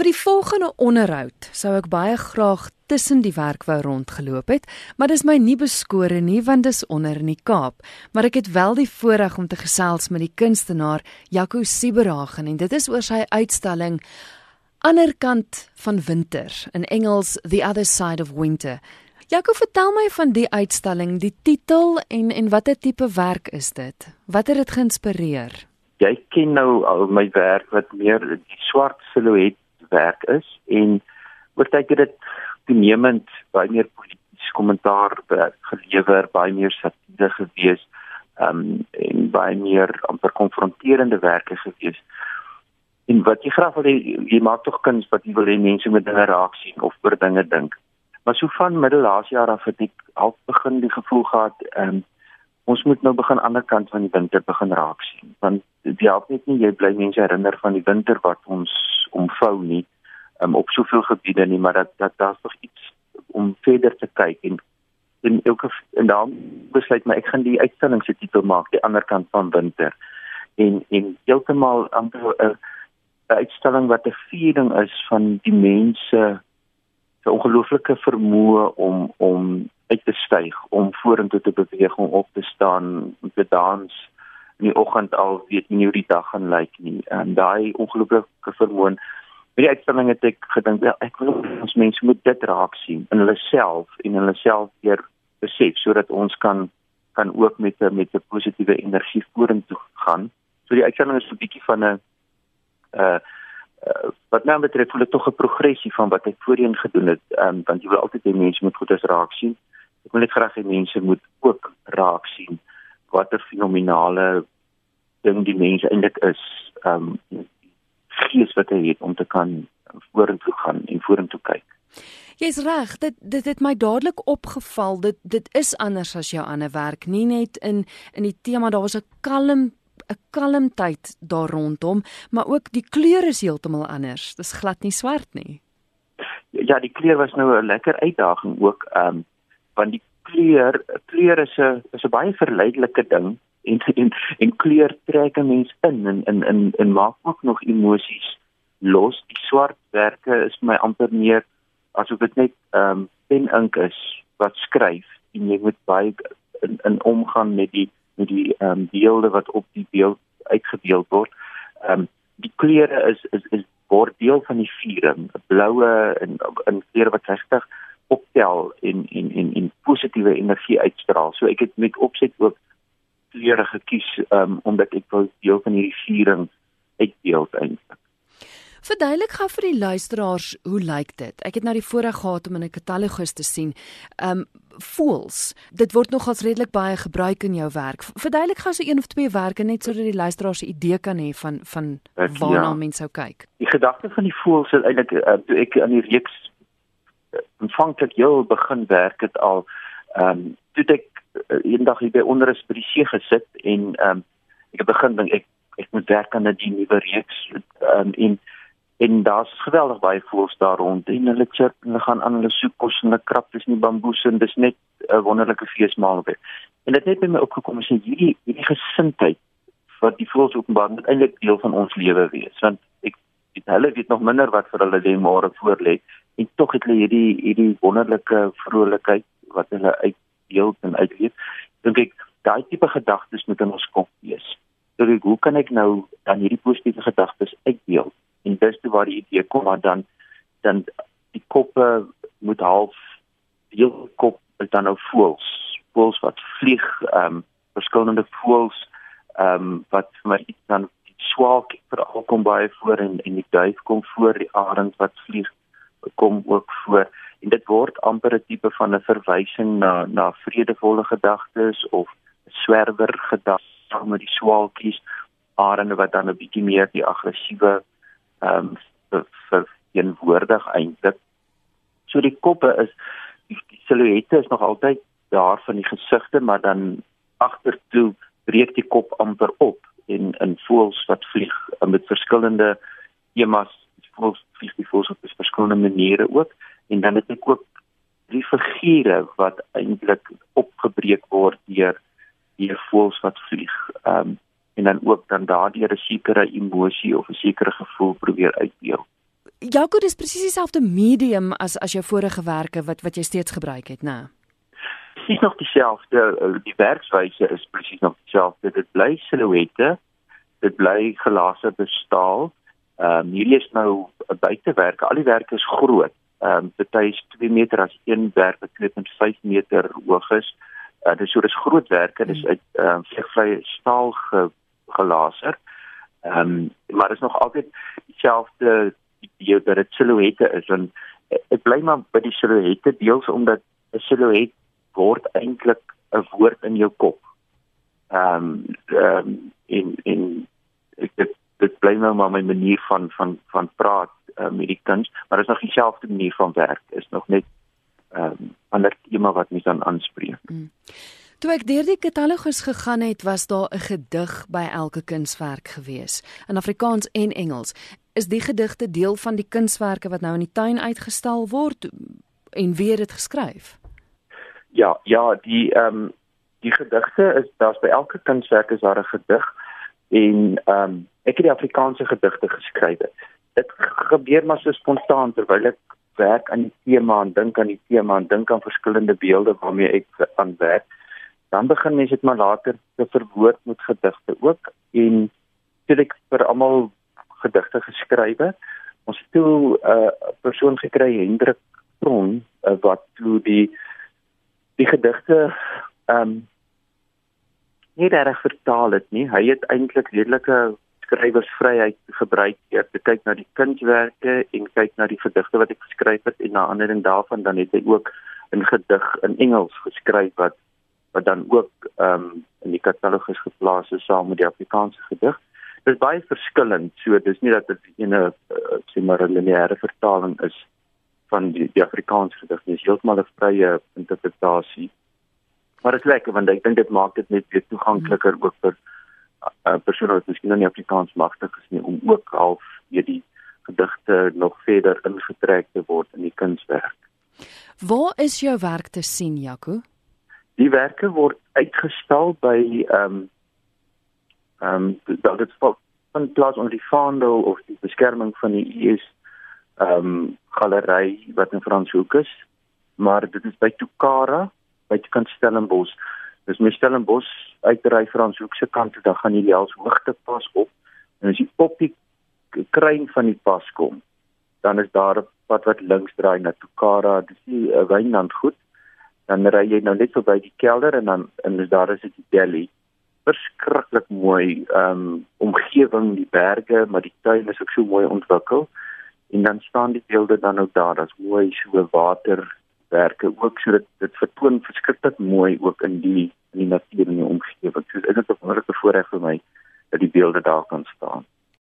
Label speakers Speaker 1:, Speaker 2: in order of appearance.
Speaker 1: Vir die volgende onderhoud sou ek baie graag tussen die werk wou rondgeloop het, maar dis my nie beskore nie want dis onder in die Kaap. Maar ek het wel die voorreg om te gesels met die kunstenaar Jaco Siberhagen en dit is oor sy uitstalling Ander kant van winter in Engels The Other Side of Winter. Jaco, vertel my van die uitstalling, die titel en en watter tipe werk is dit? Wat het dit geïnspireer?
Speaker 2: Jy ken nou al my werk wat meer die swart silhouet werk is en oor tyd het dit toenemend baie meer politieke kommentaar gelewer, baie meer satire gewees, ehm um, en baie meer amper konfronterende werke gewees. En wat jy graag wil hê, jy maak tog kuns wat jy wil hê mense moet dinge raak sien of oor dinge dink. Maar so van middelaas jaar af het ek al begin die gevoel gehad, ehm um, ons moet nou begin aan die ander kant van die winter begin raak sien. Want dit help net nie jy bly mense herinner van die winter wat ons omvou nie um, op soveel gebiede nie, maar dat dat daar's nog iets om verder te kyk en en elke en dan besluit my ek gaan die uitstalling se titel maak die ander kant van winter en en heeltemal 'n 'n uitstalling wat 'n viering is van die mense se ongelooflike vermoë om om uit te styg, om vorentoe te beweeg, om op te staan, om te dans in die oggend al weet nie hoe die dag gaan lyk nie. En daai ongelooflike vermoë Met die uitstalling het ek gedink ja, ek wil ons mense moet dit raak sien in hulle self en hulle self weer besef sodat ons kan kan ook met 'n met 'n positiewe energie vorentoe gaan. So die uitstalling is 'n bietjie van 'n uh uh wat nou betref voel dit tog 'n progressie van wat ek voorheen gedoen het, um, want jy wil altyd hê mense moet goedes raak sien. Ek wil net graag hê mense moet ook raak sien watter fenominale ding die mense eintlik is. Um gees wat hy het om te kan vorentoe gaan en vorentoe kyk.
Speaker 1: Jy's reg, dit dit het my dadelik opgeval. Dit dit is anders as jou ander werk, nie net in in die tema daar was 'n kalm 'n kalmtyd daar rondom, maar ook die kleure is heeltemal anders. Dis glad nie swart nie.
Speaker 2: Ja, die kleur was nou 'n lekker uitdaging ook, ehm um, want die kleur kleur is 'n is 'n baie verleidelike ding en en en kleur trek 'n mens in en in in en maak ook nog emosies los. Die swartwerke is my amper meer asof dit net ehm um, pen ink is wat skryf en jy moet baie in in omgaan met die met die ehm um, beelde wat op die beeld uitgebeeld word. Ehm um, die kleure is is is word deel van die viering, bloue en in kleure wat regtig optel en en en en positiewe energie uitstraal. So ek het met opset ook kleure gekies um, omdat ek wou deel van hierdie viering uitbeeld eintlik.
Speaker 1: Verduidelik gou vir die luisteraars hoe lyk dit? Ek het nou die voorreg gehad om in 'n katalogus te sien. Um voels. Dit word nogals redelik baie gebruik in jou werk. Verduidelik gou so een of twee werke net sodat die luisteraars 'n idee kan hê van van waarna ja. mense sou kyk.
Speaker 2: Die gedagte van die voels is eintlik uh, ek aan die reeks uh, aanvanklik heel begin werk het al ehm um, toe ek uh, eendag hier by onder is by die see gesit en ehm um, ek het begin dink ek ek moet werk aan 'n nuwe reeks ehm um, en en daar's geweldig baie voëls daar rond en hulle chirp en hulle gaan aan hulle soek kos en hulle krap dis nie bamboes en dis net 'n wonderlike feesmaal weer. En dit het net by my opgekom as hierdie hierdie gesindheid wat die voëls openbaar moet eintlik deel van ons lewe wees want ek weet hulle weet nog minder wat vir hulle die môre voorlê en tog het hulle hierdie hierdie wonderlike vrolikheid wat hulle uit deel en uitleef, dink ek daai tipe gedagtes moet in ons kop wees. So ek, hoe kan ek nou dan hierdie positiewe gedagtes uitdeel? En dis toe waar die idee kom maar dan dan die koppe moet half deel kop is dan nou voels, voels wat vlieg, ehm um, verskillende voels ehm um, wat vir my dan swak veral kom baie voor en en die duif kom voor die arend wat vlieg kom ook voor. En dit word amper 'n tipe van 'n verwysing na na vredevolle gedagtes of swerwer gedagtes met die swaalkies arende wat dan 'n bietjie meer die aggressiewe ehm um, verteenwoordig eintlik. So die koppe is die, die silhouette is nog altyd daar van die gesigte, maar dan agtertoe breek die kop amper op en in voels wat vlieg met verskillende temas voels vlieg die voels op verskillende maniere ook en dan het ek ook drie figure wat eintlik opgebreek word deur die voëls wat vlieg. Ehm um, en dan ook dan daardeur 'n sekere emosie of 'n sekere gevoel probeer uitdeel.
Speaker 1: Jaco, dis presies dieselfde medium as as jou vorige werke wat wat jy steeds gebruik het, né?
Speaker 2: Presies nog dieselfde, die werkswyse is presies nog dieselfde. Dit bly silhouette. Dit bly glaser bestaal. Ehm um, hierdie is nou 'n buitewerk. Al die werke is groot. Ehm um, dit is 2 meter as een werk wat 2.5 meter hoog is. Uh, dis so dis groot werke, dis uit ehm um, vlegvrye staal ge, gelaser. Ehm um, maar is nog altyd dieselfde idee dat dit silhouette is en ek bly maar by die silhouette deels omdat 'n silhouet word eintlik 'n woord in jou kop. Ehm um, ehm um, in in ek dit dit bly nou maar my manier van van van praat uh, met die kuns, maar dit is nog dieselfde manier van werk. Is nog net ehm um, ander tema wat mens dan aanspreek. Mm.
Speaker 1: Toe ek deur die katalogus gegaan het, was daar 'n gedig by elke kunswerk gewees in Afrikaans en Engels. Is die gedigte deel van die kunswerke wat nou in die tuin uitgestal word en wie het dit geskryf?
Speaker 2: Ja, ja, die ehm um, die gedigte is daar's by elke kunswerk is daar 'n gedig en ehm um, ek het die Afrikaanse gedigte geskryf. Dit gebeur maar so spontaan terwyl ek werk aan die tema en dink aan die tema en dink aan verskillende beelde waarmee ek aan werk. Dan begin mens dit maar later te verwoord met gedigte ook en toe ek vir almal gedigte geskrywe. Ons het toe 'n uh, persoon gekry Hendrik Tron uh, wat toe die die gedigte ehm um, nie reg vertaal het nie. Hy het eintlik redelike skrywersvryheid gebruik deur te kyk na die kunswerke en kyk na die gedigte wat ek geskryf het en na aandering daarvan dan het hy ook 'n gedig in Engels geskryf wat wat dan ook ehm um, in die katalogus geplaas is saam met die Afrikaanse gedig. Dit is baie verskillend. So dis nie dat dit 'n uh, sê maar 'n lineêre vertaling is van die, die Afrikaanse gedig nie. Dit is heeltemal 'n vrye interpretasie. Maar dit is lekker want ek dink dit maak dit net weer toegankliker ook vir uh, persoon wat miskien nie Afrikaans magtig is nie om ook half weer die gedigte nog verder ingetrek te word in die kunswerk.
Speaker 1: Waar is jou werk te sien, Jaco?
Speaker 2: Die werke word uitgestal by ehm um, ehm um, dit is van plaas onder die vaandel of die beskerming van die US ehm um, galery wat in Franshoek is, maar dit is by Tukara by Stellenbosch. Dis my Stellenbosch uitry Franshoek se kant toe, dan gaan jy als hoogte pas op en as jy op die kruin van die pas kom, dan is daar 'n pad wat links draai na Tukara, dis die uh, wynland goed. Dan ry jy nou net verby die kelder en dan en is daar is dit die deli. Verskriklik mooi ehm um, omgewing, die berge, maar die tuin is ook so mooi ontwikkel en dan staan die beelde dan ook daar as mooi so waterwerke ook so dit dit vertoon verskriklik mooi ook in die in die natuur en die omgewing. So dit is 'n wonderlike voorreg vir my dat die beelde daar kan staan.